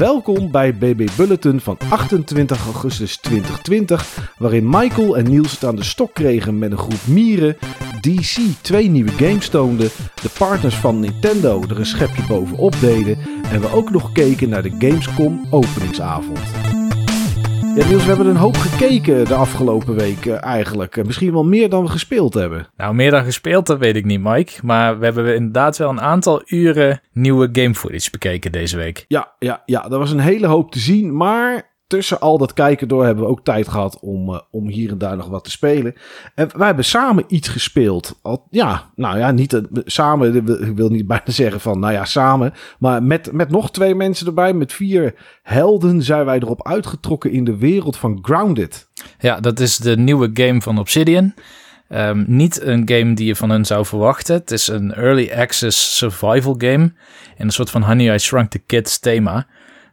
Welkom bij BB Bulletin van 28 augustus 2020, waarin Michael en Niels het aan de stok kregen met een groep mieren, DC twee nieuwe games toonde, de partners van Nintendo er een schepje bovenop deden en we ook nog keken naar de Gamescom openingsavond. Ja, Niels, we hebben een hoop gekeken de afgelopen week eh, eigenlijk. Eh, Misschien wel meer dan we gespeeld hebben. Nou, meer dan gespeeld, dat weet ik niet, Mike. Maar we hebben inderdaad wel een aantal uren nieuwe game footage bekeken deze week. Ja, ja, ja, er was een hele hoop te zien. Maar tussen al dat kijken door hebben we ook tijd gehad om, eh, om hier en daar nog wat te spelen. En wij hebben samen iets gespeeld. Al, ja, nou ja, niet samen. Ik wil niet bijna zeggen van, nou ja, samen. Maar met, met nog twee mensen erbij, met vier helden, zijn wij erop uitgetrokken in de wereld van Grounded. Ja, dat is de nieuwe game van Obsidian. Ehm, niet een game die je van hen zou verwachten. Het is een early access survival game. In een soort van Honey I Shrunk the Kids thema.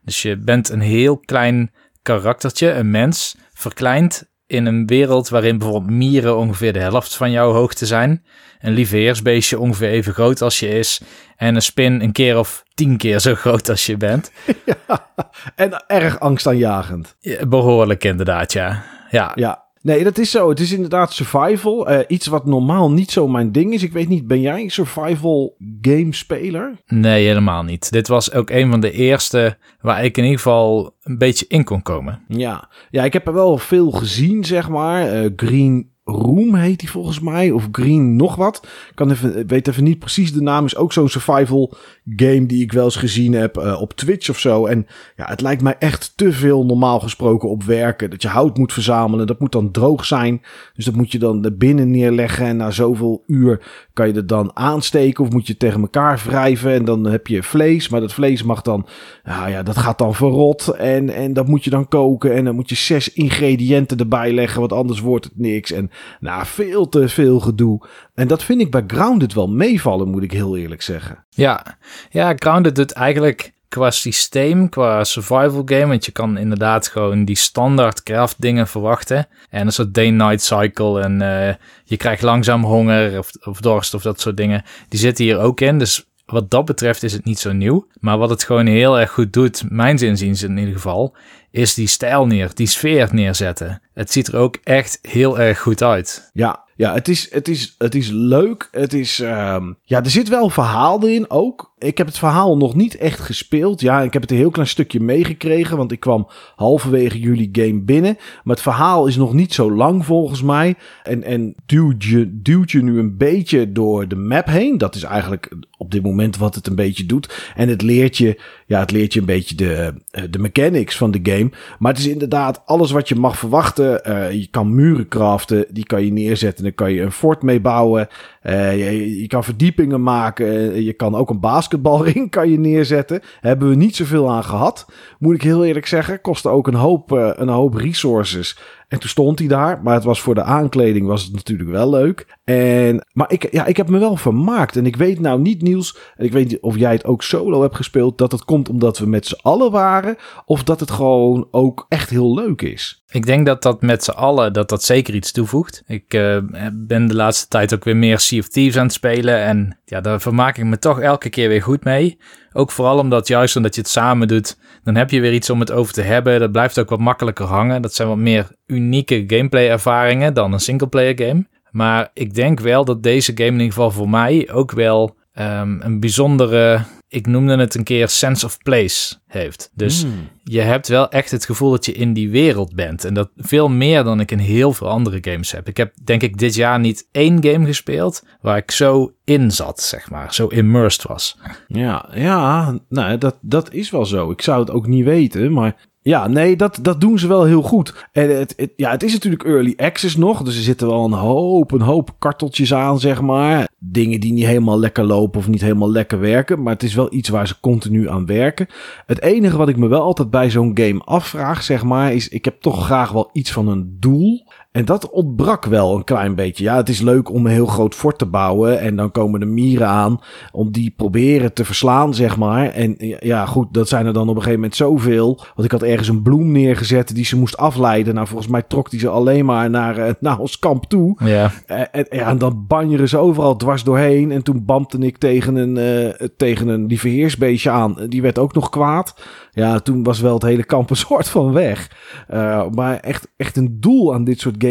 Dus je bent een heel klein karaktertje, een mens, verkleind in een wereld waarin bijvoorbeeld mieren ongeveer de helft van jouw hoogte zijn. Een lieveheersbeestje ongeveer even groot als je is. En een spin een keer of tien keer zo groot als je bent. Ja, en erg angstaanjagend. Ja, behoorlijk inderdaad, ja. Ja, Ja, nee, dat is zo. Het is inderdaad survival. Eh, iets wat normaal niet zo mijn ding is. Ik weet niet, ben jij een survival game speler? nee, helemaal niet. Dit was ook een van de eerste waar ik in ieder geval een beetje in kon komen. Ja. ja, ik heb er wel veel gezien, zeg maar. Eh, Green Room heet die volgens mij. Of Green nog wat. Kan even, weet even niet precies de naam. Is ook zo'n survival game die ik wel eens gezien heb eh, op Twitch of zo. En ja, het lijkt mij echt te veel normaal gesproken op werken. Dat je hout moet verzamelen. Dat moet dan droog zijn. Dus dat moet je dan binnen neerleggen. En na zoveel uur kan je het dan aansteken. Of moet je tegen elkaar wrijven. En dan heb je vlees. Maar dat vlees mag dan... Nou ja, dat gaat dan verrot. En, en dat moet je dan koken. En dan moet je zes ingrediënten erbij leggen. Want anders wordt het niks. En nou, veel te veel gedoe. En dat vind ik bij Grounded wel meevallen, moet ik heel eerlijk zeggen. Ja, ja Grounded doet eigenlijk qua systeem, qua survival game, want je kan inderdaad gewoon die standaard craft dingen verwachten. En een soort day-night cycle en eh, je krijgt langzaam honger of, of dorst of dat soort dingen. Die zitten hier ook in, dus wat dat betreft is het niet zo nieuw. Maar wat het gewoon heel erg goed doet, mijn zinziens in ieder geval, is die stijl neer, die sfeer neerzetten. Het ziet er ook echt heel erg goed uit. Ja, ja het, is, het, is, het is leuk. Het is, ehm, ja, er zit wel verhaal in ook. Ik heb het verhaal nog niet echt gespeeld. Ja, ik heb het een heel klein stukje meegekregen, want ik kwam halverwege jullie game binnen. Maar het verhaal is nog niet zo lang volgens mij. En, en duwt, je, duwt je nu een beetje door de map heen. Dat is eigenlijk op dit moment wat het een beetje doet. En het leert je, ja, het leert je een beetje de, de mechanics van de game. Maar het is inderdaad alles wat je mag verwachten. Eh, je kan muren craften, die kan je neerzetten. Dan kan je een fort mee bouwen. Eh, je, kan verdiepingen maken. Eh, Je kan ook een basketbalring kan je neerzetten. Hebben we niet zoveel aan gehad. Moet ik heel eerlijk zeggen. Kostte ook een hoop, een hoop resources. En toen stond hij daar. Maar het was voor de aankleding was het natuurlijk wel leuk. En, maar ik, ja, ik heb me wel vermaakt. En ik weet nou niet, Niels. En ik weet niet of jij het ook solo hebt gespeeld. Dat het komt omdat we met z'n allen waren. Of dat het gewoon ook echt heel leuk is. Ik denk dat dat met z'n allen, dat dat zeker iets toevoegt. Ik eh, ben de laatste tijd ook weer meer Sea of Thieves aan het spelen. En ja, daar vermaak ik me toch elke keer weer goed mee. Ook vooral omdat juist omdat je het samen doet, dan heb je weer iets om het over te hebben. Dat blijft ook wat makkelijker hangen. Dat zijn wat meer unieke gameplay ervaringen dan een singleplayer game. Maar ik denk wel dat deze game in ieder geval voor mij ook wel ehm, een bijzondere, ik noemde het een keer sense of place heeft. Dus Hmm. je hebt wel echt het gevoel dat je in die wereld bent. En dat veel meer dan ik in heel veel andere games heb. Ik heb denk ik dit jaar niet één game gespeeld waar ik zo in zat, zeg maar. Zo immersed was. Ja, ja nou, dat, dat is wel zo. Ik zou het ook niet weten, maar ja, nee, dat, dat doen ze wel heel goed. En het, ja, het is natuurlijk early access nog, dus er zitten wel een hoop, een hoop karteltjes aan, zeg maar. Dingen die niet helemaal lekker lopen of niet helemaal lekker werken, maar het is wel iets waar ze continu aan werken. Het enige wat ik me wel altijd bij zo'n game afvraag, zeg maar, is ik heb toch graag wel iets van een doel. En dat ontbrak wel een klein beetje. Ja, het is leuk om een heel groot fort te bouwen. En dan komen de mieren aan om die proberen te verslaan, zeg maar. En ja, goed, dat zijn er dan op een gegeven moment zoveel. Want ik had ergens een bloem neergezet die ze moest afleiden. Nou, volgens mij trok die ze alleen maar naar, uh, naar ons kamp toe. Ja. En, en, en dan banjeren ze overal dwars doorheen. En toen bampte ik tegen een, uh, tegen een lieveheersbeestje aan. Die werd ook nog kwaad. Ja, toen was wel het hele kamp een soort van weg. Uh, maar echt, echt een doel aan dit soort games,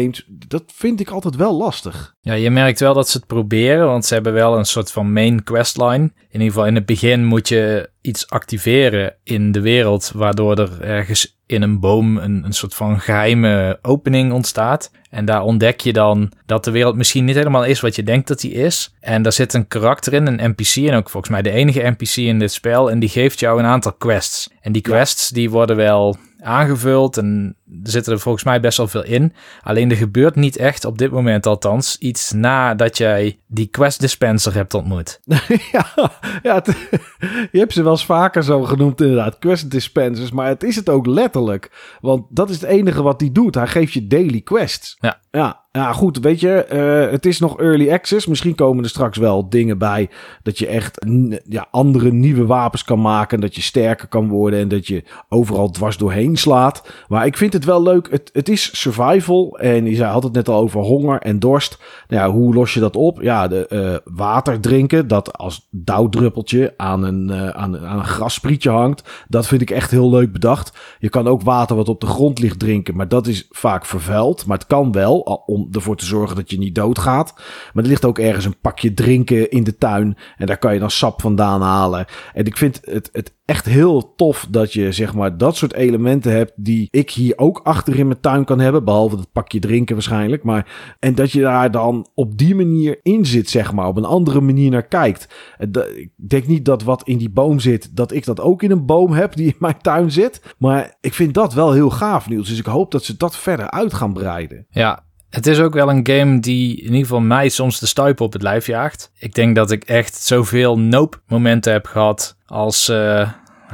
dat vind ik altijd wel lastig. Ja, je merkt wel dat ze het proberen, want ze hebben wel een soort van main questline. In ieder geval in het begin moet je iets activeren in de wereld, waardoor er ergens in een boom een, een soort van geheime opening ontstaat. En daar ontdek je dan dat de wereld misschien niet helemaal is wat je denkt dat die is. En daar zit een karakter in, een NPC, en ook volgens mij de enige NPC in dit spel. En die geeft jou een aantal quests. En die quests die worden wel aangevuld en er zitten er volgens mij best wel veel in. Alleen er gebeurt niet echt op dit moment althans iets nadat jij die quest dispenser hebt ontmoet. ja, ja je hebt ze wel eens vaker zo genoemd inderdaad, quest dispensers, maar het is het ook letterlijk. Want dat is het enige wat hij doet. Hij geeft je daily quests. Ja. Ja, ja, goed, weet je, uh, het is nog early access. Misschien komen er straks wel dingen bij dat je echt ja, andere nieuwe wapens kan maken. Dat je sterker kan worden en dat je overal dwars doorheen slaat. Maar ik vind het wel leuk. Het, het is survival en je had het net al over honger en dorst. Nou ja, hoe los je dat op? Ja, de, uh, water drinken, dat als dauwdruppeltje aan een, uh, aan, aan een grassprietje hangt. Dat vind ik echt heel leuk bedacht. Je kan ook water wat op de grond ligt drinken, maar dat is vaak vervuild. Maar het kan wel om ervoor te zorgen dat je niet doodgaat. Maar er ligt ook ergens een pakje drinken in de tuin. En daar kan je dan sap vandaan halen. En ik vind het, het echt heel tof dat je zeg maar dat soort elementen hebt die ik hier ook achter in mijn tuin kan hebben. Behalve het pakje drinken waarschijnlijk. Maar, en dat je daar dan op die manier in zit, zeg maar. Op een andere manier naar kijkt. Ik denk niet dat wat in die boom zit, dat ik dat ook in een boom heb die in mijn tuin zit. Maar ik vind dat wel heel gaaf nieuws. Dus ik hoop dat ze dat verder uit gaan breiden. Ja, het is ook wel een game die in ieder geval mij soms de stuip op het lijf jaagt. Ik denk dat ik echt zoveel nope momenten heb gehad als... Uh,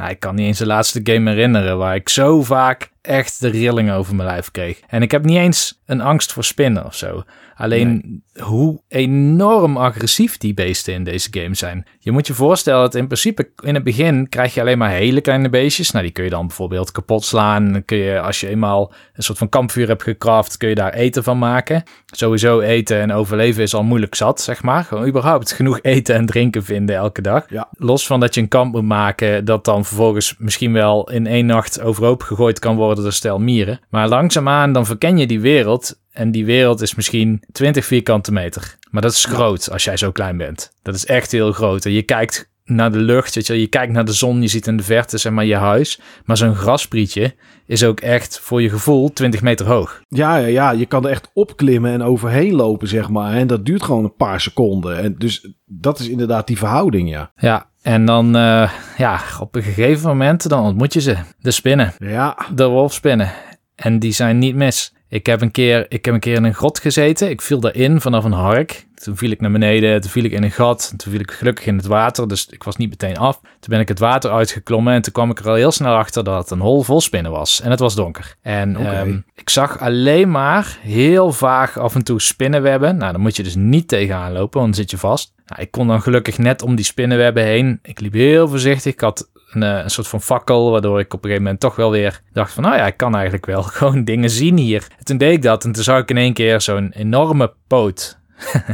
ik kan niet eens de laatste game herinneren waar ik zo vaak echt de rilling over mijn lijf kreeg. En ik heb niet eens een angst voor spinnen of zo. Alleen hoe enorm agressief die beesten in deze game zijn. Je moet je voorstellen dat in principe in het begin krijg je alleen maar hele kleine beestjes. Nou, die kun je dan bijvoorbeeld kapot slaan. Dan kun je, als je eenmaal een soort van kampvuur hebt gecraft, kun je daar eten van maken. Sowieso eten en overleven is al moeilijk zat, zeg maar. Gewoon überhaupt genoeg eten en drinken vinden elke dag. Ja. Los van dat je een kamp moet maken, dat dan vervolgens misschien wel in één nacht overhoop gegooid kan worden door stel mieren. Maar langzaamaan dan verken je die wereld en die wereld is misschien 20 vierkante meter. Maar dat is groot als jij zo klein bent. Dat is echt heel groot. En je kijkt naar de lucht, weet je, je kijkt naar de zon, je ziet in de verte zeg maar je huis. Maar zo'n grasprietje is ook echt voor je gevoel 20 meter hoog. Ja, ja, ja, je kan er echt opklimmen en overheen lopen, zeg maar. En dat duurt gewoon een paar seconden. En dus dat is inderdaad die verhouding, ja. Ja, en dan, uh, ja, op een gegeven moment, dan ontmoet je ze. De spinnen. Ja. De wolfspinnen. En die zijn niet mis. Ik heb, een keer, ik heb een keer in een grot gezeten. Ik viel daarin vanaf een hark. Toen viel ik naar beneden, toen viel ik in een gat. Toen viel ik gelukkig in het water, dus ik was niet meteen af. Toen ben ik het water uitgeklommen en toen kwam ik er al heel snel achter dat het een hol vol spinnen was. En het was donker. En okay. um, ik zag alleen maar heel vaag af en toe spinnenwebben. Nou, dan moet je dus niet tegenaan lopen, want dan zit je vast. Nou, ik kon dan gelukkig net om die spinnenwebben heen. Ik liep heel voorzichtig. Ik had een, een, soort van fakkel, waardoor ik op een gegeven moment toch wel weer dacht van, nou ja, ik kan eigenlijk wel gewoon dingen zien hier. En toen deed ik dat en toen zag ik in één keer zo'n enorme poot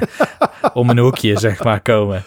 om een hoekje, zeg maar, komen.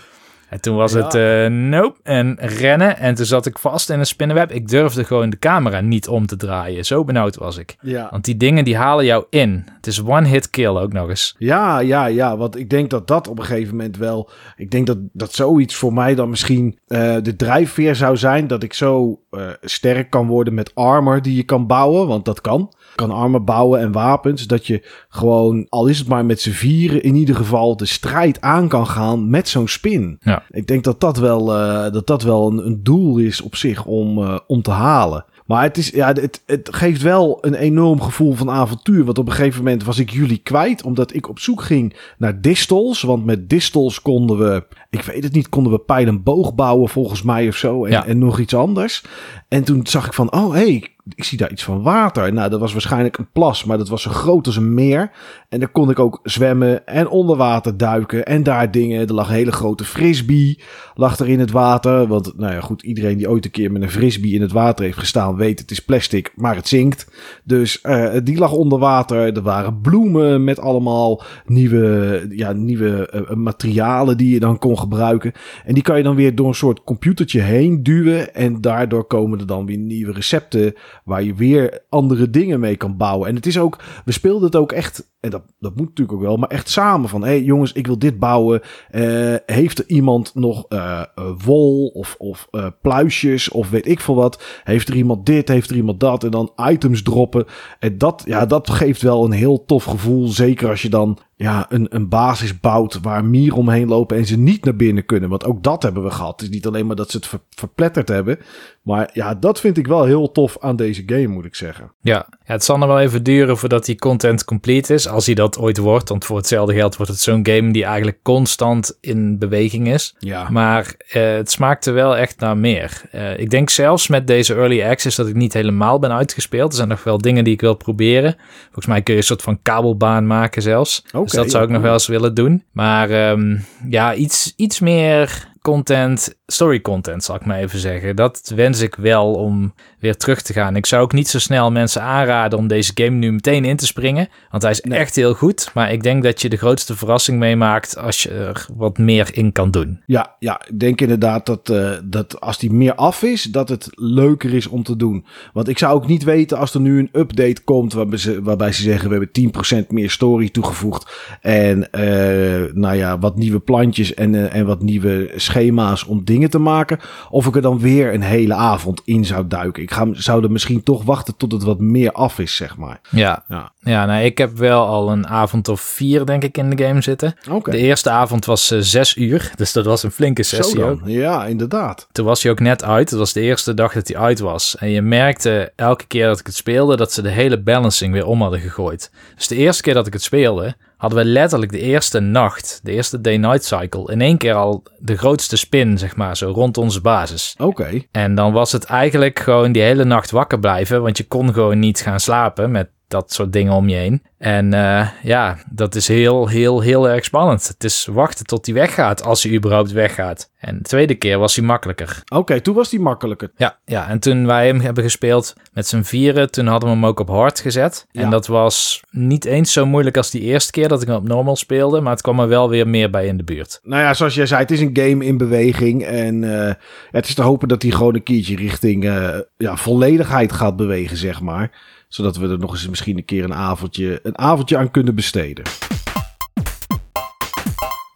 En toen was het uh, nope en rennen. En toen zat ik vast in een spinnenweb. Ik durfde gewoon de camera niet om te draaien. Zo benauwd was ik. Ja. Want die dingen die halen jou in. Het is one hit kill ook nog eens. Ja, ja, ja. Want ik denk dat dat op een gegeven moment wel... Ik denk dat, dat zoiets voor mij dan misschien uh, de drijfveer zou zijn. Dat ik zo uh, sterk kan worden met armor die je kan bouwen. Want dat kan. Kan armor bouwen en wapens. Dat je gewoon, al is het maar met z'n vieren, in ieder geval de strijd aan kan gaan met zo'n spin. Ja. Ik denk dat dat wel, uh, dat dat wel een, een doel is op zich om, uh, om te halen. Maar het, is, ja, het, het geeft wel een enorm gevoel van avontuur. Want op een gegeven moment was ik jullie kwijt. Omdat ik op zoek ging naar distels. Want met distels konden we, ik weet het niet, konden we pijl en boog bouwen volgens mij of zo. En, Ja. en nog iets anders. En toen zag ik van, oh hé, hey, ik zie daar iets van water. Nou, dat was waarschijnlijk een plas, maar dat was zo groot als een meer. En daar kon ik ook zwemmen en onder water duiken en daar dingen. Er lag een hele grote frisbee, lag er in het water. Want, nou ja, goed, iedereen die ooit een keer met een frisbee in het water heeft gestaan, weet het is plastic, maar het zinkt. Dus uh, die lag onder water. Er waren bloemen met allemaal nieuwe, ja, nieuwe uh, materialen die je dan kon gebruiken. En die kan je dan weer door een soort computertje heen duwen. En daardoor komen er dan weer nieuwe recepten waar je weer andere dingen mee kan bouwen. En het is ook, we speelden het ook echt, en dat, dat moet natuurlijk ook wel, maar echt samen van, hé hey, jongens, ik wil dit bouwen. Uh, heeft er iemand nog uh, wol of, of uh, pluisjes of weet ik veel wat? Heeft er iemand dit, heeft er iemand dat? En dan items droppen. En dat, ja, dat geeft wel een heel tof gevoel. Zeker als je dan ja, een, een basis bouwt waar mieren omheen lopen en ze niet naar binnen kunnen. Want ook dat hebben we gehad. Het is niet alleen maar dat ze het ver, verpletterd hebben. Maar ja, dat vind ik wel heel tof aan deze game, moet ik zeggen. Ja, ja het zal nog wel even duren voordat die content complete is. Als hij dat ooit wordt. Want voor hetzelfde geld wordt het zo'n game die eigenlijk constant in beweging is. Ja. Maar uh, het smaakte wel echt naar meer. Uh, ik denk zelfs met deze early access dat ik niet helemaal ben uitgespeeld. Er zijn nog wel dingen die ik wil proberen. Volgens mij kun je een soort van kabelbaan maken zelfs. Okay, dus dat zou ik nog wel eens willen doen. Maar um, ja, iets, iets meer content, story content zal ik maar even zeggen. Dat wens ik wel om weer terug te gaan. Ik zou ook niet zo snel mensen aanraden om deze game nu meteen in te springen. Want hij is nee. echt heel goed. Maar ik denk dat je de grootste verrassing meemaakt als je er wat meer in kan doen. Ja, ja ik denk inderdaad dat, uh, dat als die meer af is, dat het leuker is om te doen. Want ik zou ook niet weten als er nu een update komt waarbij ze, waarbij ze zeggen we hebben 10% meer story toegevoegd. En uh, nou ja, wat nieuwe plantjes en, uh, en wat nieuwe schema's om dingen te maken. Of ik er dan weer een hele avond in zou duiken. Ik ga, zou er misschien toch wachten tot het wat meer af is, zeg maar. Ja, ja. ja nou, ik heb wel al een avond of vier, denk ik, in de game zitten. Okay. De eerste avond was uh, zes uur, dus dat was een flinke sessie ook. Ja, inderdaad. Toen was hij ook net uit. Het was de eerste dag dat hij uit was. En je merkte elke keer dat ik het speelde, dat ze de hele balancing weer om hadden gegooid. Dus de eerste keer dat ik het speelde, hadden we letterlijk de eerste nacht, de eerste day-night cycle, in één keer al de grootste spin, zeg maar, zo rond onze basis. Oké. Okay. En dan was het eigenlijk gewoon die hele nacht wakker blijven, want je kon gewoon niet gaan slapen met dat soort dingen om je heen. En uh, ja, dat is heel, heel, heel erg spannend. Het is wachten tot hij weggaat, als hij überhaupt weggaat. En de tweede keer was hij makkelijker. Oké, okay, toen was hij makkelijker. Ja, ja, en toen wij hem hebben gespeeld met z'n vieren, toen hadden we hem ook op hard gezet. Ja. En dat was niet eens zo moeilijk als die eerste keer dat ik hem op normal speelde, maar het kwam er wel weer meer bij in de buurt. Nou ja, zoals jij zei, het is een game in beweging. En uh, het is te hopen dat hij gewoon een keertje richting uh, ja, volledigheid gaat bewegen, zeg maar zodat we er nog eens misschien een keer een avondje, een avondje aan kunnen besteden.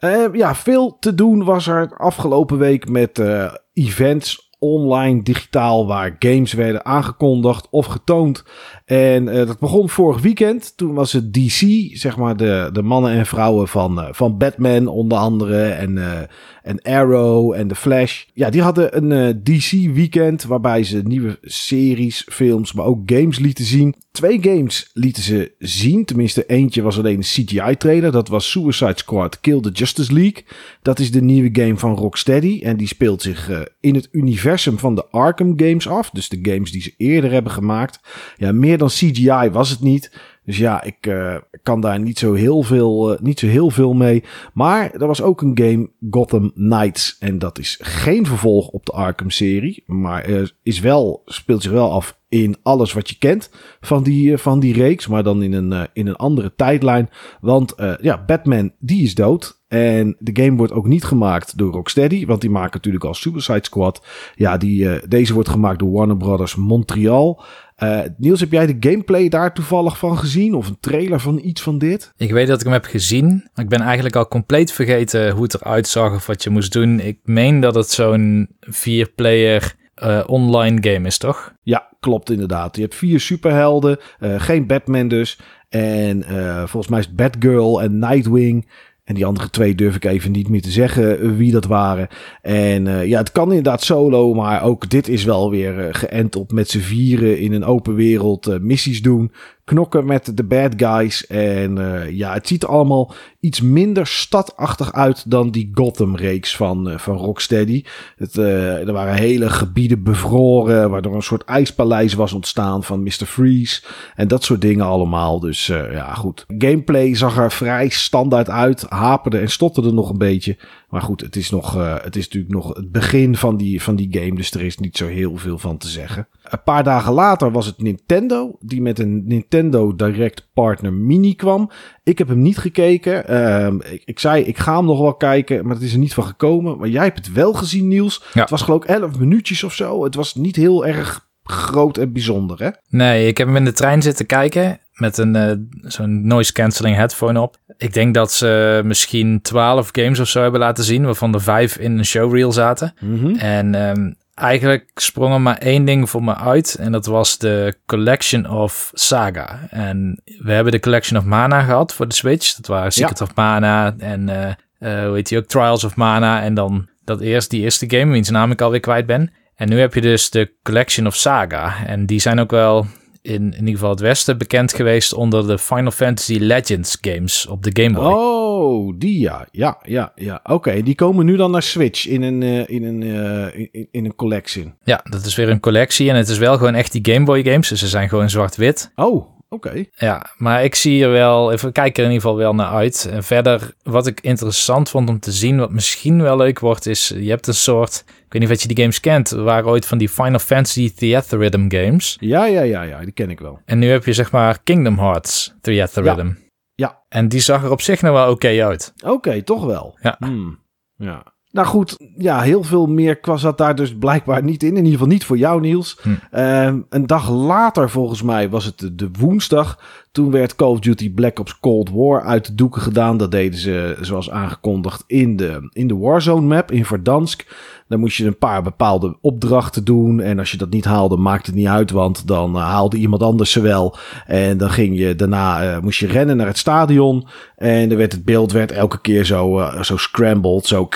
Uh, ja, veel te doen was er afgelopen week met uh, events online, digitaal, waar games werden aangekondigd of getoond. En uh, dat begon vorig weekend. Toen was het DC, zeg maar de, de mannen en vrouwen van, uh, van Batman onder andere. En, uh, en Arrow en The Flash. Ja, die hadden een DC weekend waarbij ze nieuwe series, films, maar ook games lieten zien. Twee games lieten ze zien. Tenminste, eentje was alleen een CGI-trailer. Dat was Suicide Squad Kill the Justice League. Dat is de nieuwe game van Rocksteady. En die speelt zich in het universum van de Arkham games af. Dus de games die ze eerder hebben gemaakt. Ja, meer dan CGI was het niet. Dus ja, ik uh, kan daar niet zo, heel veel, uh, niet zo heel veel mee. Maar er was ook een game, Gotham Knights. En dat is geen vervolg op de Arkham-serie. Maar is wel, speelt zich wel af in alles wat je kent van die, van die reeks. Maar dan in een, in een andere tijdlijn. Want ja, Batman, die is dood. En de game wordt ook niet gemaakt door Rocksteady. Want die maken natuurlijk al Suicide Squad. Ja, die, deze wordt gemaakt door Warner Brothers Montreal. Uh, Niels, heb jij de gameplay daar toevallig van gezien? Of een trailer van iets van dit? Ik weet dat ik hem heb gezien. Ik ben eigenlijk al compleet vergeten hoe het eruit zag of wat je moest doen. Ik meen dat het zo'n vier-player uh, online game is, toch? Ja, klopt inderdaad. Je hebt vier superhelden. Uh, geen Batman dus. En volgens mij is Batgirl en Nightwing. En die andere twee durf ik even niet meer te zeggen wie dat waren. En uh, ja, het kan inderdaad solo, maar ook dit is wel weer uh, geënt op met z'n vieren in een open wereld missies doen. Knokken met de bad guys. En uh, ja, het ziet er allemaal iets minder stadachtig uit dan die Gotham-reeks van, uh, van Rocksteady. Het, uh, er waren hele gebieden bevroren, waardoor een soort ijspaleis was ontstaan van Mr. Freeze. En dat soort dingen allemaal. Dus ja, goed. Gameplay zag er vrij standaard uit, haperde en stotterde nog een beetje. Maar goed, het is, nog, uh, het is natuurlijk nog het begin van die, van die game. Dus er is niet zo heel veel van te zeggen. Een paar dagen later was het Nintendo. Die met een Nintendo Direct Partner Mini kwam. Ik heb hem niet gekeken. Uh, ik, ik, zei, ik ga hem nog wel kijken. Maar het is er niet van gekomen. Maar jij hebt het wel gezien, Niels. Ja. Het was geloof ik 11 minuutjes of zo. Het was niet heel erg groot en bijzonder, hè? Nee, ik heb hem in de trein zitten kijken met een uh, zo'n noise cancelling headphone op. Ik denk dat ze misschien 12 games of zo hebben laten zien, waarvan er vijf in een showreel zaten. Mm -hmm. En um, eigenlijk sprong er maar één ding voor me uit. En dat was de Collection of Saga. En we hebben de Collection of Mana gehad voor de Switch. Dat waren Secret ja. of Mana en uh, uh, hoe heet die ook? Trials of Mana. En dan dat eerst, die eerste game, wiens naam ik alweer kwijt ben. En nu heb je dus de Collection of Saga. En die zijn ook wel in, in ieder geval het Westen bekend geweest onder de Final Fantasy Legends games op de Game Boy. Oh, die ja. Ja, ja, ja. Oké, die komen nu dan naar Switch in een, uh, in, een, uh, in, in, een collection. Ja, dat is weer een collectie en het is wel gewoon echt die Game Boy games. Dus ze zijn gewoon zwart-wit. Oh, Oké. Okay. Ja, maar ik zie er wel, even kijken er in ieder geval wel naar uit. En verder, wat ik interessant vond om te zien, wat misschien wel leuk wordt, is je hebt een soort, ik weet niet of je die games kent, waren ooit van die Final Fantasy Theater Rhythm games. Ja, ja, ja, ja, die ken ik wel. En nu heb je zeg maar Kingdom Hearts Theater ja. Rhythm. Ja. En die zag er op zich nog wel oké okay uit. Oké, okay, toch wel. Ja. Hmm. Ja. Nou goed, ja, heel veel meer zat daar dus blijkbaar niet in. In ieder geval niet voor jou, Niels. Hm. Uh, een dag later, volgens mij, was het de, woensdag. Toen werd Call of Duty Black Ops Cold War uit de doeken gedaan. Dat deden ze, zoals aangekondigd, in de, in de Warzone map in Verdansk. Dan moest je een paar bepaalde opdrachten doen. En als je dat niet haalde, maakte het niet uit. Want dan uh, haalde iemand anders ze wel. En dan ging je daarna, uh, moest je rennen naar het stadion. En dan werd het beeld werd elke keer zo, uh, zo scrambled. Zo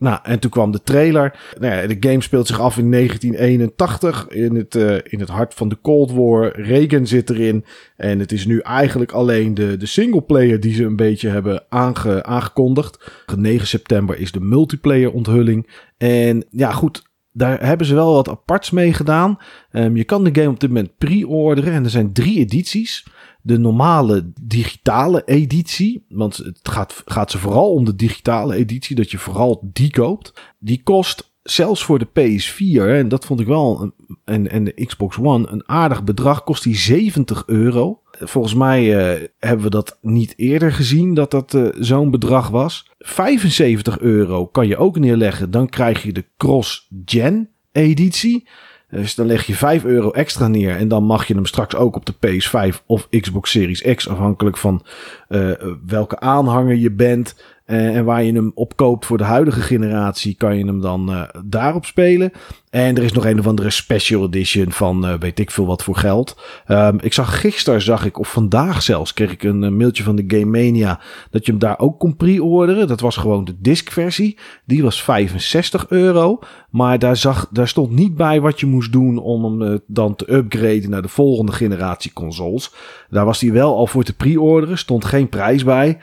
nou, en toen kwam de trailer. Nou ja, de game speelt zich af in 1981 in het, uh, in het hart van de Cold War. Reagan zit erin. En het is nu eigenlijk alleen de, de singleplayer die ze een beetje hebben aange, aangekondigd. 9 september is de multiplayer onthulling. En ja, goed, daar hebben ze wel wat aparts mee gedaan. Um, je kan de game op dit moment pre-orderen en er zijn drie edities. De normale digitale editie, want het gaat, gaat ze vooral om de digitale editie, dat je vooral die koopt. Die kost zelfs voor de PS4, en dat vond ik wel, en, en de Xbox One, een aardig bedrag, kost die 70 euro. Volgens mij uh, hebben we dat niet eerder gezien dat dat uh, zo'n bedrag was. 75 euro kan je ook neerleggen. Dan krijg je de cross-gen editie. Dus dan leg je 5 euro extra neer. En dan mag je hem straks ook op de PS5 of Xbox Series X. Afhankelijk van uh, welke aanhanger je bent. Uh, en waar je hem op koopt voor de huidige generatie, kan je hem dan uh, daarop spelen. En er is nog een of andere special edition van uh, weet ik veel wat voor geld. Um, ik zag gisteren, zag ik, of vandaag zelfs, kreeg ik een mailtje van de Game Mania. Dat je hem daar ook kon pre-orderen. Dat was gewoon de disc-versie. Die was 65 euro. Maar daar, zag, daar stond niet bij wat je moest doen om hem dan te upgraden naar de volgende generatie consoles. Daar was die wel al voor te pre-orderen. Stond geen prijs bij.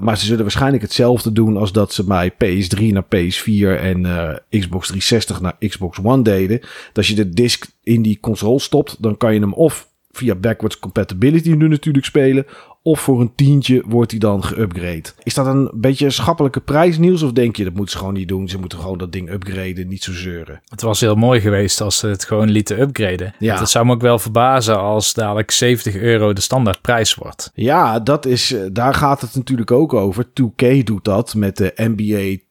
Maar ze zullen waarschijnlijk hetzelfde doen als dat ze bij PS3 naar PS4 en Xbox 360 naar Xbox One deden. Dat als je de disc in die console stopt, dan kan je hem of via backwards compatibility nu natuurlijk spelen. Of voor een tientje wordt hij dan geüpgrade. Is dat een beetje een schappelijke prijs, Niels? Of denk je dat moeten ze gewoon niet doen? Ze moeten gewoon dat ding upgraden, niet zo zeuren. Het was heel mooi geweest als ze het gewoon lieten upgraden. Ja. Dat zou me ook wel verbazen als dadelijk 70 euro de standaardprijs wordt. Ja, dat is, daar gaat het natuurlijk ook over. 2K doet dat met de NBA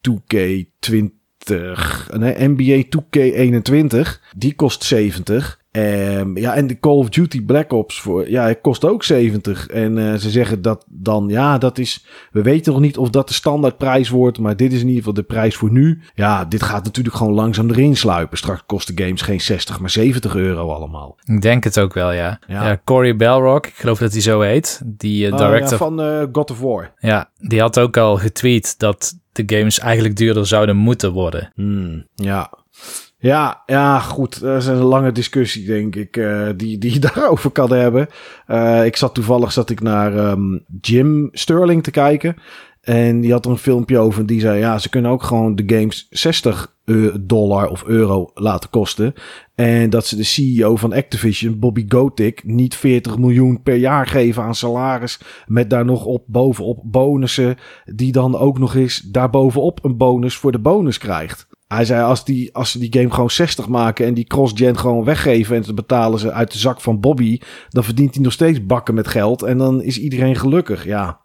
2K20. Nee, NBA 2K21. Die kost 70. Um, ja, en de Call of Duty Black Ops voor, ja, het kost ook 70. En uh, ze zeggen dat dan, ja, dat is, we weten nog niet of dat de standaardprijs wordt, maar dit is in ieder geval de prijs voor nu. Ja, dit gaat natuurlijk gewoon langzaam erin sluipen. Straks kosten games geen 60, maar 70 euro allemaal. Ik denk het ook wel, ja. Ja. ja Cory Belrock, ik geloof dat hij zo heet, die uh, director. ja, van uh, God of War. Ja, die had ook al getweet dat de games eigenlijk duurder zouden moeten worden. Hmm, ja. Ja, ja, goed. Dat is een lange discussie, denk ik, uh, die, die je daarover kan hebben. Uh, ik zat toevallig zat ik naar um, Jim Sterling te kijken. En die had er een filmpje over. Die zei: Ja, ze kunnen ook gewoon de games 60 dollar of euro laten kosten. En dat ze de CEO van Activision, Bobby Kotick, niet 40 miljoen per jaar geven aan salaris. Met daar nog op bovenop bonussen. Die dan ook nog eens daarbovenop een bonus voor de bonus krijgt. Hij zei, als, die, als ze die game gewoon 60 maken en die cross-gen gewoon weggeven en te betalen ze uit de zak van Bobby, dan verdient hij nog steeds bakken met geld en dan is iedereen gelukkig. Ja,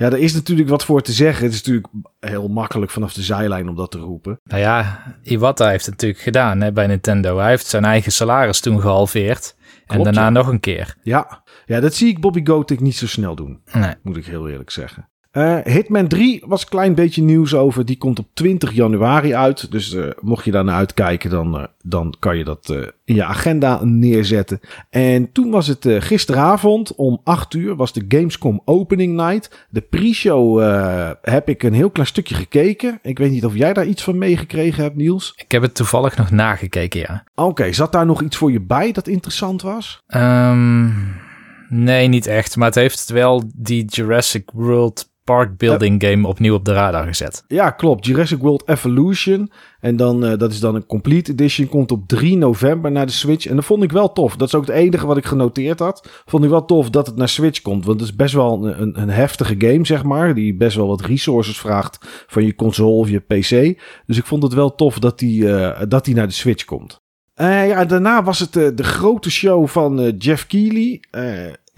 ja, er is natuurlijk wat voor te zeggen. Het is natuurlijk heel makkelijk vanaf de zijlijn om dat te roepen. Nou ja, Iwata heeft het natuurlijk gedaan hè, bij Nintendo. Hij heeft zijn eigen salaris toen gehalveerd. en daarna nog een keer. Ja. ja, dat zie ik Bobby Gotik niet zo snel doen. Nee. Moet ik heel eerlijk zeggen. Uh, Hitman 3 was een klein beetje nieuws over. Die komt op 20 januari uit. Dus uh, mocht je daar naar uitkijken, dan, uh, dan kan je dat in je agenda neerzetten. En toen was het gisteravond om 8 uur, was de Gamescom Opening Night. De pre-show heb ik een heel klein stukje gekeken. Ik weet niet of jij daar iets van meegekregen hebt, Niels. Ik heb het toevallig nog nagekeken, ja. Oké, okay, zat daar nog iets voor je bij dat interessant was? Um, nee, niet echt. Maar het heeft wel die Jurassic World park building game opnieuw op de radar gezet. Ja, klopt. Jurassic World Evolution. En dan, uh, dat is dan een complete edition. Komt op 3 november naar de Switch. En dat vond ik wel tof. Dat is ook het enige wat ik genoteerd had. Vond ik wel tof dat het naar Switch komt. Want het is best wel een, een, een heftige game, zeg maar. Die best wel wat resources vraagt van je console of je PC. Dus ik vond het wel tof dat die, uh, dat die naar de Switch komt. Uh, ja, daarna was het uh, de grote show van uh, Jeff Keighley.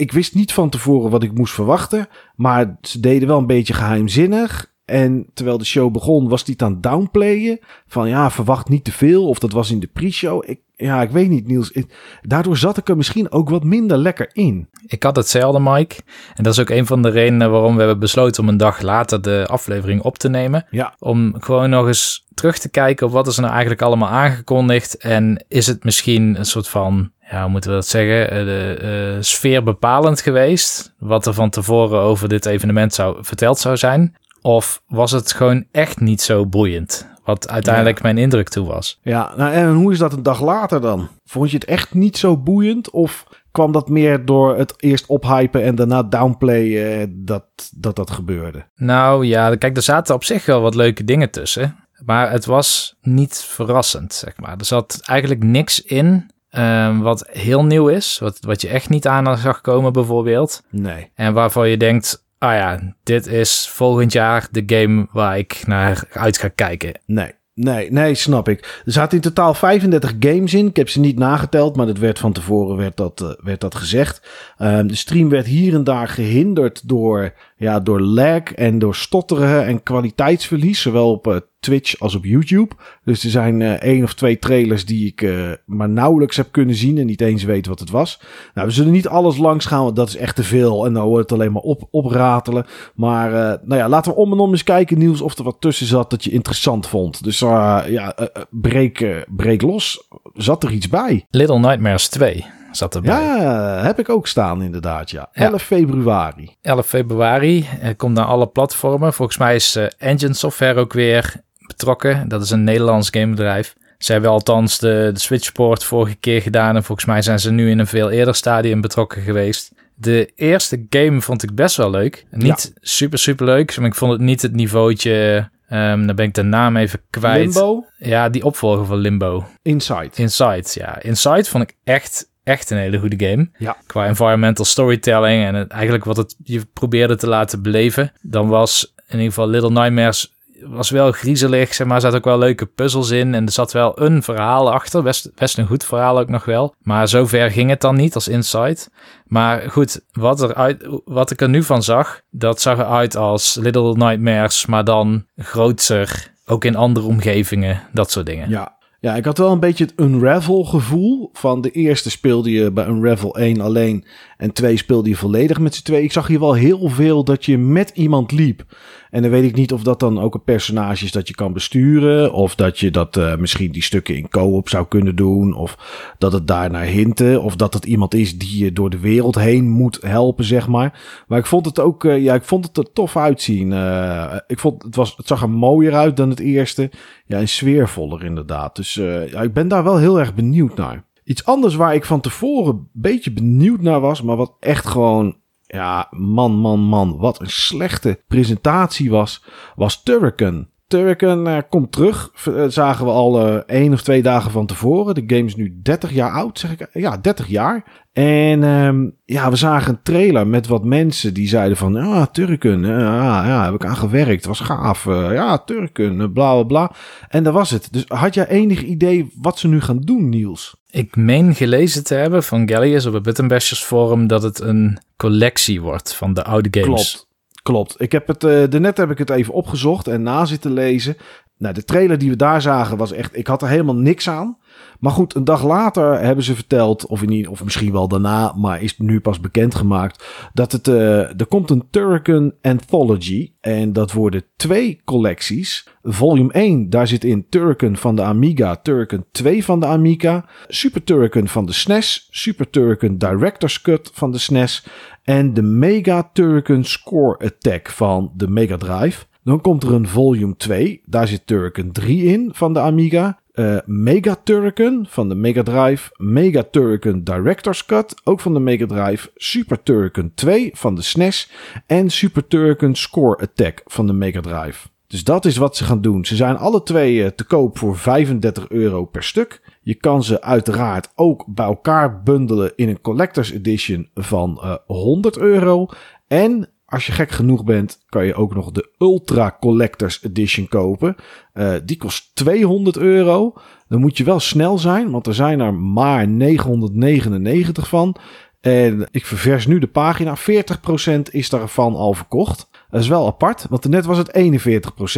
Ik wist niet van tevoren wat ik moest verwachten. Maar ze deden wel een beetje geheimzinnig. En terwijl de show begon, was hij aan downplayen. Van ja, verwacht niet te veel. Of dat was in de pre-show. Ik, ja, ik weet niet, Niels. daardoor zat ik er misschien ook wat minder lekker in. Ik had hetzelfde, Mike. En dat is ook een van de redenen waarom we hebben besloten om een dag later de aflevering op te nemen. Ja. Om gewoon nog eens terug te kijken op wat is er nou eigenlijk allemaal aangekondigd. En is het misschien een soort van ja, hoe moeten we dat zeggen, eh, de uh, sfeer bepalend geweest. Wat er van tevoren over dit evenement zou, verteld zou zijn. Of was het gewoon echt niet zo boeiend? Wat uiteindelijk mijn indruk toe was. Ja, nou en hoe is dat een dag later dan? Vond je het echt niet zo boeiend? Of kwam dat meer door het eerst ophypen en daarna downplayen dat, dat dat gebeurde? Nou ja, kijk, er zaten op zich wel wat leuke dingen tussen. Maar het was niet verrassend, zeg maar. Er zat eigenlijk niks in um, wat heel nieuw is. Wat, wat je echt niet aan zag komen, bijvoorbeeld. Nee. En waarvan je denkt: ah ja, dit is volgend jaar de game waar ik naar uit ga kijken. Nee. Nee, nee, snap ik. Er zaten in totaal 35 games in. Ik heb ze niet nageteld, maar dat werd van tevoren werd dat, uh, werd dat gezegd. Um, de stream werd hier en daar gehinderd door, ja, door lag en door stotteren en kwaliteitsverlies. Zowel op uh, Twitch als op YouTube. Dus er zijn uh, één of twee trailers die ik uh, maar nauwelijks heb kunnen zien en niet eens weet wat het was. Nou, we zullen niet alles langs gaan, want dat is echt te veel. En dan wordt het alleen maar op, opratelen. Maar uh, nou ja, laten we om en om eens kijken, Niels, of er wat tussen zat dat je interessant vond. Dus ja, breek, breek los. Zat er iets bij? Little Nightmares 2 zat erbij. Ja, heb ik ook staan inderdaad, ja. 11 februari. 11 februari. komt naar alle platformen. Volgens mij is Engine Software ook weer betrokken. Dat is een Nederlands gamebedrijf. Ze hebben althans de, de Switchport vorige keer gedaan. En volgens mij zijn ze nu in een veel eerder stadium betrokken geweest. De eerste game vond ik best wel leuk. Niet super, super leuk. Maar ik vond het niet het niveautje. Um, dan ben ik de naam even kwijt. Limbo? Ja, die opvolger van Limbo. Inside. Inside, ja. Inside vond ik echt, echt een hele goede game. Ja. Qua environmental storytelling en het, eigenlijk wat het je probeerde te laten beleven. Dan was in ieder geval Little Nightmares was wel griezelig, zeg maar. Er zaten ook wel leuke puzzels in. En er zat wel een verhaal achter. Best, best een goed verhaal ook nog wel. Maar zover ging het dan niet als Insight. Maar goed, wat, er uit, wat ik er nu van zag, dat zag eruit als Little Nightmares, maar dan groter. Ook in andere omgevingen, dat soort dingen. Ja, ja, ik had wel een beetje het Unravel gevoel. Van de eerste speelde je bij Unravel 1 alleen. En 2 speelde je volledig met z'n twee. Ik zag hier wel heel veel dat je met iemand liep. En dan weet ik niet of dat dan ook een personage is dat je kan besturen. Of dat je dat uh, misschien die stukken in co-op zou kunnen doen. Of dat het daar naar hinten. Of dat het iemand is die je door de wereld heen moet helpen, zeg maar. Maar ik vond het ook, uh, ja, ik vond het er tof uitzien. Uh, ik vond het, was, het zag er mooier uit dan het eerste. Ja, en sfeervoller inderdaad. Dus ik ben daar wel heel erg benieuwd naar. Iets anders waar ik van tevoren een beetje benieuwd naar was, maar wat echt gewoon ja, man, man, man, wat een slechte presentatie was, was Turrican. Turrican uh, komt terug, uh, zagen we al uh, één of twee dagen van tevoren. De game is nu 30 jaar oud, zeg ik. Ja, 30 jaar. En um, ja, we zagen een trailer met wat mensen die zeiden van... Ja, Turken, ja, ja, heb ik aan gewerkt, was gaaf. ja, Turken, bla, bla, bla. En dat was het. Dus had jij enig idee wat ze nu gaan doen, Niels? Ik meen gelezen te hebben van Gallius op het Button Bashers forum... dat het een collectie wordt van de oude games. Klopt. Klopt. Ik heb het, uh, daarnet heb ik het even opgezocht en na zitten lezen. Nou, de trailer die we daar zagen was echt, ik had er helemaal niks aan. Maar goed, een dag later hebben ze verteld, of, in, of misschien wel daarna, maar is nu pas bekendgemaakt, dat het, uh, er komt een Turrican Anthology. En dat worden twee collecties. Volume 1, daar zit in Turrican van de Amiga, Turrican 2 van de Amiga, Super Turrican van de SNES, Super Turrican Director's Cut van de SNES en de Mega Turrican Score Attack van de Mega Drive. Dan komt er een volume 2. Daar zit Turrican 3 in van de Amiga. Uh, Mega Turrican van de Mega Drive. Mega Turrican Director's Cut, ook van de Mega Drive. Super Turrican 2 van de SNES. En Super Turrican Score Attack van de Mega Drive. Dus dat is wat ze gaan doen. Ze zijn alle twee uh, te koop voor 35 euro per stuk. Je kan ze uiteraard ook bij elkaar bundelen in een Collector's Edition van uh, 100 euro. En als je gek genoeg bent, kan je ook nog de Ultra Collectors Edition kopen. Uh, die kost 200 euro. Dan moet je wel snel zijn, want er zijn er maar 999 van. En ik ververs nu de pagina. 40% is daarvan al verkocht. Dat is wel apart, want net was het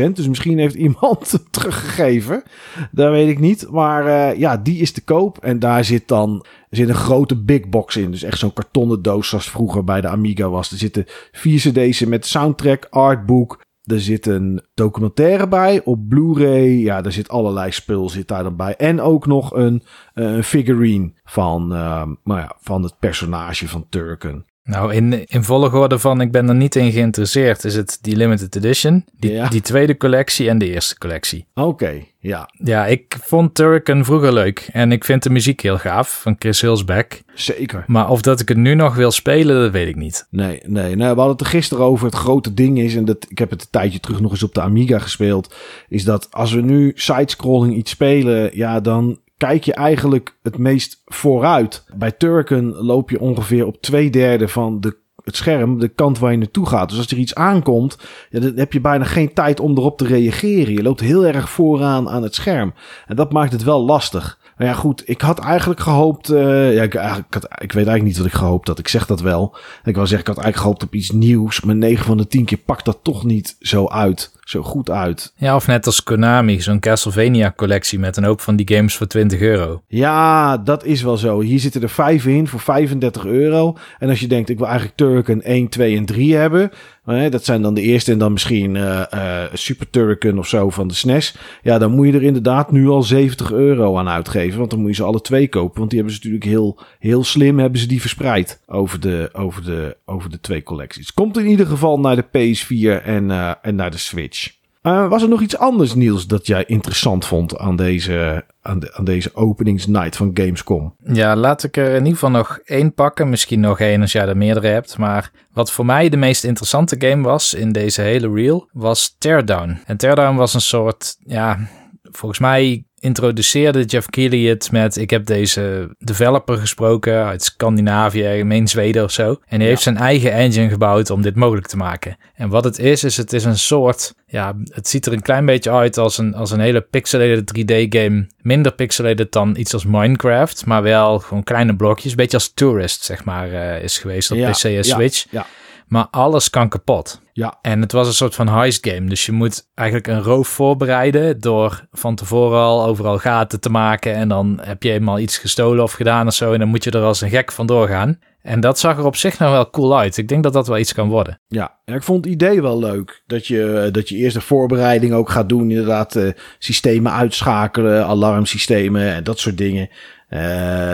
41%. Dus misschien heeft iemand teruggegeven. Dat weet ik niet. Maar uh, ja, die is te koop. En daar zit dan zit een grote big box in. Dus echt zo'n kartonnen doos zoals vroeger bij de Amiga was. Er zitten vier cd's met soundtrack, artbook. Er zit een documentaire bij op Blu-ray. Ja, er zit allerlei spul zit daar dan bij. En ook nog een, een figurine van, uh, ja, van het personage van Turken. Nou, in, in volgorde van ik ben er niet in geïnteresseerd, is het die limited edition, die, ja. die tweede collectie en de eerste collectie. Oké, ja. Ja, ik vond Turrican vroeger leuk en ik vind de muziek heel gaaf van Chris Hillsback. Zeker. Maar of dat ik het nu nog wil spelen, dat weet ik niet. Nee, nee. Nou, we hadden het er gisteren over. Het grote ding is, en dat, ik heb het een tijdje terug nog eens op de Amiga gespeeld, is dat als we nu sidescrolling iets spelen, ja, dan kijk je eigenlijk het meest vooruit. Bij Turken loop je ongeveer op twee derde van de het scherm, de kant waar je naartoe gaat. Dus als er iets aankomt, ja, dan heb je bijna geen tijd om erop te reageren. Je loopt heel erg vooraan aan het scherm. En dat maakt het wel lastig. Maar ja, goed, ik had eigenlijk gehoopt. Uh, ja, ik, eigenlijk, ik, ik weet eigenlijk niet wat ik gehoopt had. Ik zeg dat wel. Ik wil zeggen, ik had eigenlijk gehoopt op iets nieuws. Maar 9 van de 10 keer pakt dat toch niet zo uit. Zo goed uit. Ja, of net als Konami, zo'n Castlevania collectie met een hoop van die games voor 20 euro. Ja, dat is wel zo. Hier zitten er 5 in voor 35 euro. En als je denkt, ik wil eigenlijk Turken 1, 2 en 3 hebben. Dat zijn dan de eerste en dan misschien uh, uh, Super Turken of zo van de SNES. Ja, dan moet je er inderdaad nu al 70 euro aan uitgeven. Want dan moet je ze alle twee kopen. Want die hebben ze natuurlijk heel, heel slim hebben ze die verspreid over de, over de, over de twee collecties. Komt in ieder geval naar de PS4 en, uh, en naar de Switch. Uh, was er nog iets anders, Niels, dat jij interessant vond aan deze, aan, de, aan deze openingsnight van Gamescom? Ja, laat ik er in ieder geval nog één pakken. Misschien nog één als jij er meerdere hebt. Maar wat voor mij de meest interessante game was in deze hele reel, was Teardown. En Teardown was een soort, ja, volgens mij introduceerde Jeff Keighley het met... ik heb deze developer gesproken uit Scandinavië, meen Zweden of zo. En hij heeft zijn eigen engine gebouwd om dit mogelijk te maken. En wat het is, is het is een soort... ja, het ziet er een klein beetje uit als een, als een hele pixelated 3D-game. Minder pixelated dan iets als Minecraft, maar wel gewoon kleine blokjes. Een beetje als Tourist, zeg maar, uh, is geweest op PC en Switch. Ja. Maar alles kan kapot. Ja. En het was een soort van heist game. Dus je moet eigenlijk een roof voorbereiden door van tevoren al overal gaten te maken. En dan heb je eenmaal iets gestolen of gedaan of zo. En dan moet je er als een gek vandoor gaan. En dat zag er op zich nog wel cool uit. Ik denk dat dat wel iets kan worden. Ja, ja ik vond het idee wel leuk. Dat je, dat je eerst de voorbereiding ook gaat doen. Inderdaad, uh, systemen uitschakelen, alarmsystemen en dat soort dingen. Uh,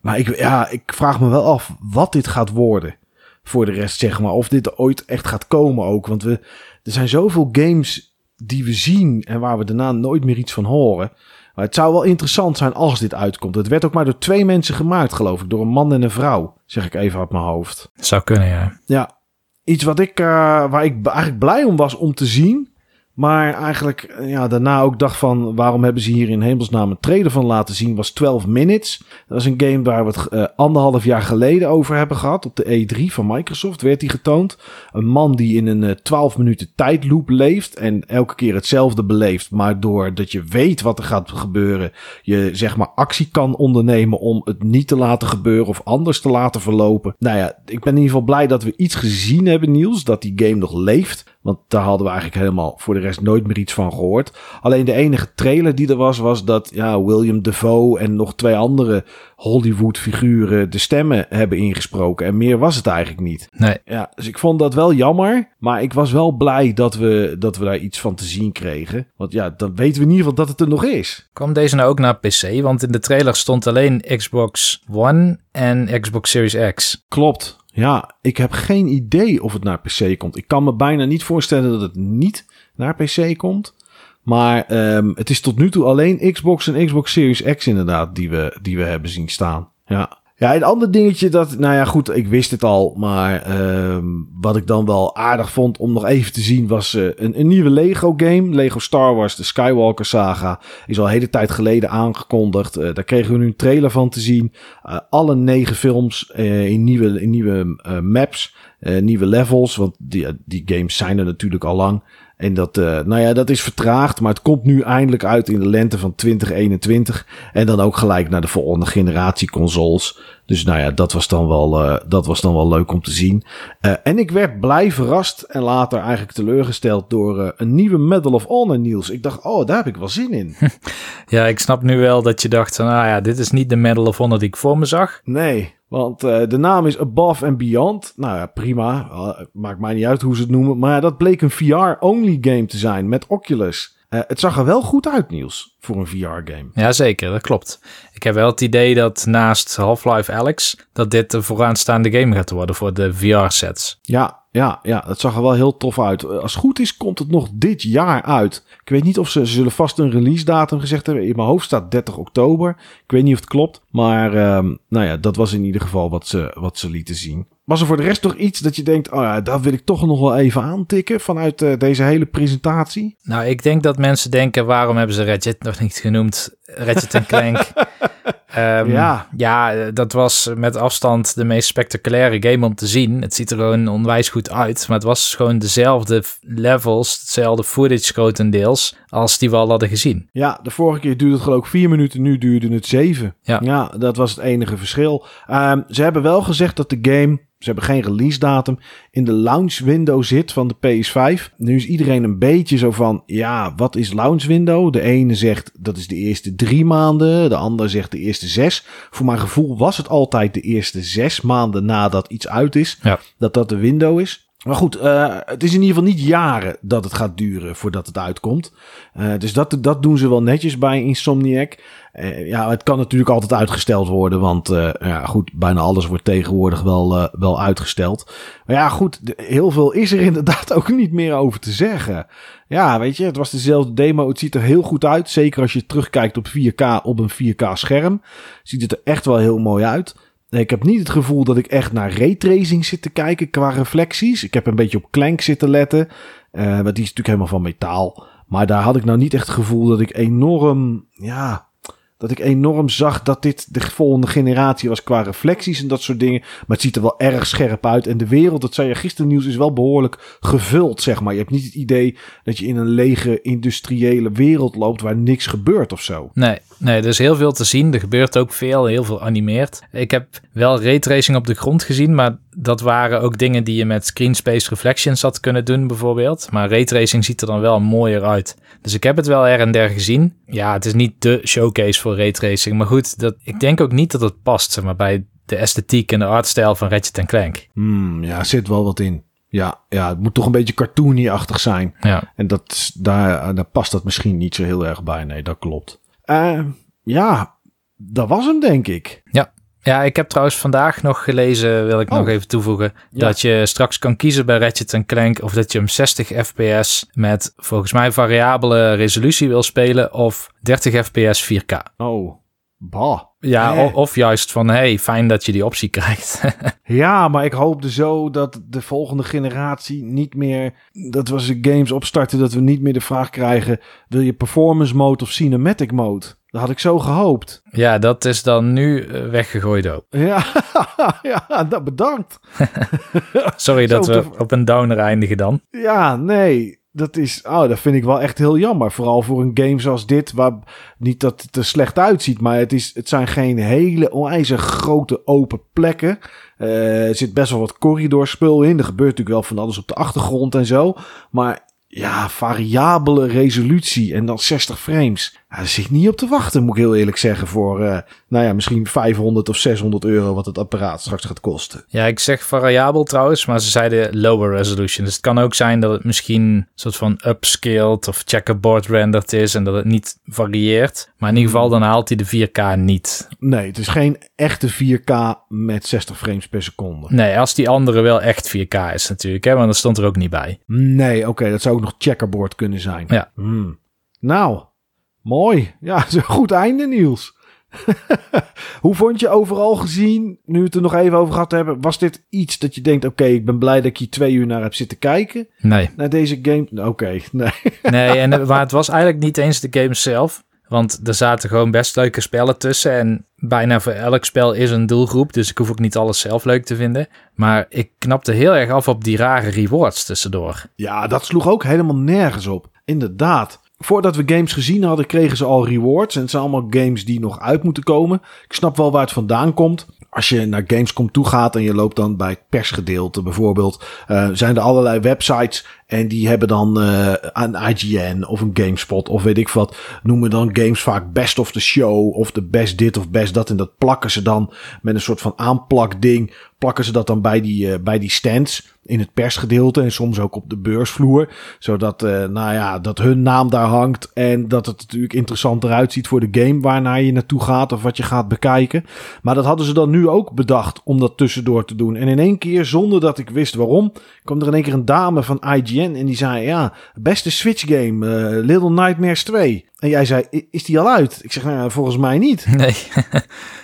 maar ik, ja, ik vraag me wel af wat dit gaat worden. Voor de rest, zeg maar. Of dit ooit echt gaat komen ook. Want we, er zijn zoveel games die we zien en waar we daarna nooit meer iets van horen. Maar het zou wel interessant zijn als dit uitkomt. Het werd ook maar door twee mensen gemaakt, geloof ik. Door een man en een vrouw, zeg ik even uit mijn hoofd. Zou kunnen, ja. Ja, iets wat ik, uh, waar ik eigenlijk blij om was om te zien. Maar eigenlijk eh, ja, daarna ook dacht van waarom hebben ze hier in hemelsnaam een trailer van laten zien was 12 Minutes. Dat is een game waar we het uh, anderhalf jaar geleden over hebben gehad. Op de E3 van Microsoft werd die getoond. Een man die in een uh, 12 minuten tijdloop leeft en elke keer hetzelfde beleeft. Maar doordat je weet wat er gaat gebeuren, je zeg maar actie kan ondernemen om het niet te laten gebeuren of anders te laten verlopen. Nou ja, ik ben in ieder geval blij dat we iets gezien hebben Niels, dat die game nog leeft. Want daar hadden we eigenlijk helemaal voor de rest nooit meer iets van gehoord. Alleen de enige trailer die er was, was dat ja, William Defoe en nog twee andere Hollywood figuren de stemmen hebben ingesproken. En meer was het eigenlijk niet. Nee. Ja, dus ik vond dat wel jammer. Maar ik was wel blij dat we, dat we daar iets van te zien kregen. Want ja, dan weten we in ieder geval dat het er nog is. Kwam deze nou ook naar PC? Want in de trailer stond alleen Xbox One en Xbox Series X. Klopt. Ja, ik heb geen idee of het naar PC komt. Ik kan me bijna niet voorstellen dat het niet naar PC komt. Maar um, het is tot nu toe alleen Xbox en Xbox Series X inderdaad die we, die we hebben zien staan. Ja. Ja, een ander dingetje dat, nou ja, goed, ik wist het al, maar um, wat ik dan wel aardig vond om nog even te zien was uh, een, een, nieuwe Lego game. Lego Star Wars, de Skywalker saga, is al een hele tijd geleden aangekondigd. Uh, daar kregen we nu een trailer van te zien. Uh, alle negen films in nieuwe, in nieuwe maps, nieuwe levels, want die, die games zijn er natuurlijk al lang. En dat, uh, nou ja, dat is vertraagd, maar het komt nu eindelijk uit in de lente van 2021. En dan ook gelijk naar de volgende generatie consoles. Dus nou ja, dat was dan wel, uh, dat was dan wel leuk om te zien. Uh, en ik werd blij verrast en later eigenlijk teleurgesteld door een nieuwe Medal of Honor Niels. Ik dacht, oh, daar heb ik wel zin in. ja, ik snap nu wel dat je dacht, nou ja, dit is niet de Medal of Honor die ik voor me zag. Nee, want uh, de naam is Above and Beyond. Nou ja, prima. Uh, maakt mij niet uit hoe ze het noemen. Maar dat bleek een VR-only game te zijn met Oculus. Uh, het zag er wel goed uit, Niels, voor een VR-game. Ja, zeker. Dat klopt. Ik heb wel het idee dat naast Half-Life Alex... dat dit de vooraanstaande game gaat worden voor de VR-sets. Ja, ja, ja, dat zag er wel heel tof uit. Als het goed is, komt het nog dit jaar uit. Ik weet niet of ze, ze zullen vast een release datum gezegd hebben. In mijn hoofd staat 30 oktober. Ik weet niet of het klopt. Maar um, nou ja, dat was in ieder geval wat ze, wat ze lieten zien. Was er voor de rest nog iets dat je denkt, oh ja, daar wil ik toch nog wel even aantikken vanuit uh, deze hele presentatie? Nou, ik denk dat mensen denken, waarom hebben ze Ratchet nog niet genoemd? Ratchet Clank. Um, ja. ja, dat was met afstand de meest spectaculaire game om te zien. Het ziet er gewoon onwijs goed uit. Maar het was gewoon dezelfde levels, hetzelfde footage grotendeels, als die we al hadden gezien. Ja, de vorige keer duurde het geloof ik vier minuten, nu duurde het zeven. Ja, ja dat was het enige verschil. Um, ze hebben wel gezegd dat de game ze hebben geen release datum. In de launch window zit van de PS5. Nu is iedereen een beetje zo van, ja, wat is launch window? De ene zegt dat is de eerste drie maanden. De ander zegt de eerste zes. Voor mijn gevoel was het altijd de eerste zes maanden nadat iets uit is. Ja. Dat dat de window is. Maar goed, uh, het is in ieder geval niet jaren dat het gaat duren voordat het uitkomt. Uh, dus dat, dat doen ze wel netjes bij Insomniac. Uh, ja, het kan natuurlijk altijd uitgesteld worden, want ja, goed, bijna alles wordt tegenwoordig wel, wel uitgesteld. Maar ja, goed, heel veel is er inderdaad ook niet meer over te zeggen. Ja, weet je, het was dezelfde demo. Het ziet er heel goed uit. Zeker als je terugkijkt op 4K op een 4K scherm. Ziet het er echt wel heel mooi uit. Ik heb niet het gevoel dat ik echt naar raytracing zit te kijken qua reflecties. Ik heb een beetje op klank zitten letten. Uh, die is natuurlijk helemaal van metaal. Maar daar had ik nou niet echt het gevoel dat ik enorm, ja, dat ik enorm zag dat dit de volgende generatie was qua reflecties en dat soort dingen. Maar het ziet er wel erg scherp uit. En de wereld, dat zei je gisteren nieuws, is wel behoorlijk gevuld, zeg maar. Je hebt niet het idee dat je in een lege industriële wereld loopt waar niks gebeurt of zo. Nee, nee, er is heel veel te zien. Er gebeurt ook veel, heel veel animeerd. Ik heb wel raytracing op de grond gezien, maar dat waren ook dingen die je met screen space reflections had kunnen doen bijvoorbeeld. Maar raytracing ziet er dan wel mooier uit. Dus ik heb het wel er en der gezien. Ja, het is niet de showcase voor raytracing. Maar goed, dat, ik denk ook niet dat het past zeg maar, bij de esthetiek en de artstijl van Ratchet Clank. Hmm, ja, zit wel wat in. Ja, ja, het moet toch een beetje cartoony-achtig zijn. Ja. En dat, daar, daar past dat misschien niet zo heel erg bij. Nee, dat klopt. Eh, ja, dat was hem, denk ik. Ja, ik heb trouwens vandaag nog gelezen, wil ik Oh. nog even toevoegen, Ja. dat je straks kan kiezen bij Ratchet Clank of dat je hem 60 fps met volgens mij variabele resolutie wil spelen of 30 fps 4K. Oh, bah. Ja, of juist van, hey, fijn dat je die optie krijgt. Ja, maar ik hoopte zo dat de volgende generatie niet meer... Dat we ze games opstarten, dat we niet meer de vraag krijgen... Wil je performance mode of cinematic mode? Dat had ik zo gehoopt. ja, dat is dan nu eh, weggegooid ook. Ja, ja dat bedankt. Sorry dat we op een downer eindigen dan. Ja, nee. Dat is, oh, dat vind ik wel echt heel jammer. Vooral voor een game zoals dit, waar niet dat het er slecht uitziet, maar het, is, het zijn geen hele onwijs grote open plekken. Eh, er zit best wel wat corridorspul in. Er gebeurt natuurlijk wel van alles op de achtergrond en zo. Maar ja, variabele resolutie en dan 60 frames. Daar zit ik niet op te wachten, moet ik heel eerlijk zeggen. Voor, eh, nou ja, misschien 500 of 600 euro wat het apparaat straks gaat kosten. Ja, ik zeg variabel trouwens, maar ze zeiden lower resolution. Dus het kan ook zijn dat het misschien een soort van upscaled of checkerboard rendered is en dat het niet varieert. Maar in ieder geval dan haalt hij de 4K niet. Nee, het is geen echte 4K met 60 frames per seconde. Nee, als die andere wel echt 4K is natuurlijk, hè, want dat stond er ook niet bij. Nee, oké, dat zou ook nog checkerboard kunnen zijn. Ja. Hmm. Nou, mooi. Ja, het is een goed einde, Niels. Hoe vond je overal gezien, nu we het er nog even over gehad hebben, was dit iets dat je denkt, oké, ik ben blij dat ik hier twee uur naar heb zitten kijken, Nee. naar deze game? Oké, nee. Nee, en, maar het was eigenlijk niet eens de game zelf. Want er zaten gewoon best leuke spellen tussen. En bijna voor elk spel is een doelgroep. Dus ik hoef ook niet alles zelf leuk te vinden. Maar ik knapte heel erg af op die rare rewards tussendoor. Ja, dat sloeg ook helemaal nergens op. Inderdaad. Voordat we games gezien hadden, kregen ze al rewards. En het zijn allemaal games die nog uit moeten komen. Ik snap wel waar het vandaan komt. Als je naar Gamescom toe gaat en je loopt dan bij het persgedeelte bijvoorbeeld, eh, zijn er allerlei websites en die hebben dan eh, een IGN of een GameSpot of weet ik wat. Noemen dan games vaak best of the show of de best dit of best dat. En dat plakken ze dan met een soort van aanplakding. Plakken ze dat dan bij die, eh, bij die stands in het persgedeelte en soms ook op de beursvloer. Zodat, eh, nou ja, dat hun naam daar hangt en dat het natuurlijk interessant eruit ziet voor de game waarnaar je naartoe gaat of wat je gaat bekijken. Maar dat hadden ze dan nu ook bedacht om dat tussendoor te doen. En in één keer, zonder dat ik wist waarom, kwam er in één keer een dame van IGN en die zei, ja, beste Switch game, eh, Little Nightmares 2. En jij zei, "I- is die al uit? Ik zeg, nou, volgens mij niet. Nee.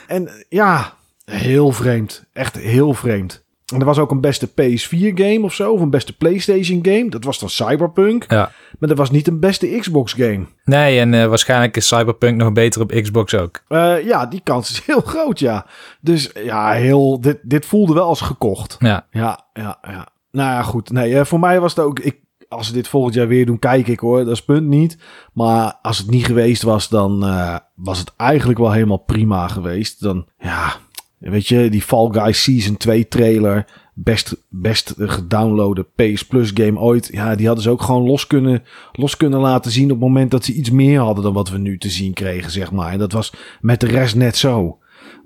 En ja, heel vreemd. Echt heel vreemd. En er was ook een beste PS4 game of zo, of een beste PlayStation game. Dat was dan Cyberpunk. ja. Maar dat was niet een beste Xbox game. Nee, en eh, waarschijnlijk is Cyberpunk nog beter op Xbox ook. Eh, ja, die kans is heel groot, ja. Dus ja, heel, dit, dit voelde wel als gekocht. Ja. Ja, ja, ja. Nou ja, goed. Nee, eh, voor mij was het ook... Ik, als ze dit volgend jaar weer doen, kijk ik hoor. Dat is punt niet. Maar als het niet geweest was, dan was het eigenlijk wel helemaal prima geweest. Dan, ja, weet je, die Fall Guys Season 2 trailer. Best, best gedownloade PS Plus game ooit. Ja, die hadden ze ook gewoon los kunnen, los kunnen laten zien op het moment dat ze iets meer hadden dan wat we nu te zien kregen, zeg maar. En dat was met de rest net zo.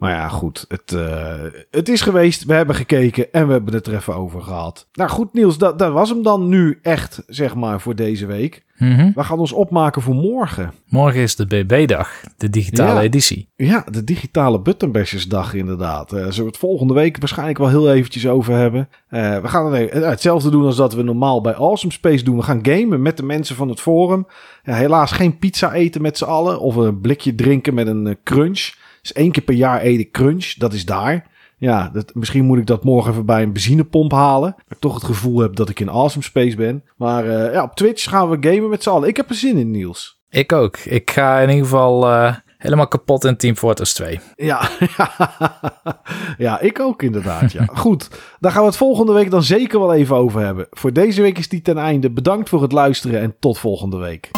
Maar ja, goed. Het, eh, het is geweest. We hebben gekeken en we hebben het er even over gehad. Nou goed, Niels, dat, dat was hem dan nu echt, zeg maar, voor deze week. Mhm. We gaan ons opmaken voor morgen. Morgen is de BB-dag, de digitale Ja. editie. Ja, de digitale buttonbashersdag inderdaad. Eh zullen we het volgende week waarschijnlijk wel heel eventjes over hebben. Eh, we gaan het, hetzelfde doen als dat we normaal bij Awesome Space doen. We gaan gamen met de mensen van het forum. Helaas geen pizza eten met z'n allen. Of een blikje drinken met een crunch. Dus één keer per jaar eet ik crunch. Dat is daar. Ja, dat, misschien moet ik dat morgen even bij een benzinepomp halen. Dat ik toch het gevoel heb dat ik in Awesome Space ben. Maar eh, ja, op Twitch gaan we gamen met z'n allen. Ik heb er zin in, Niels. Ik ook. Ik ga in ieder geval eh, helemaal kapot in Team Fortress 2. Ja, ja, ik ook inderdaad. Ja. Goed, daar gaan we het volgende week dan zeker wel even over hebben. Voor deze week is die ten einde. Bedankt voor het luisteren en tot volgende week.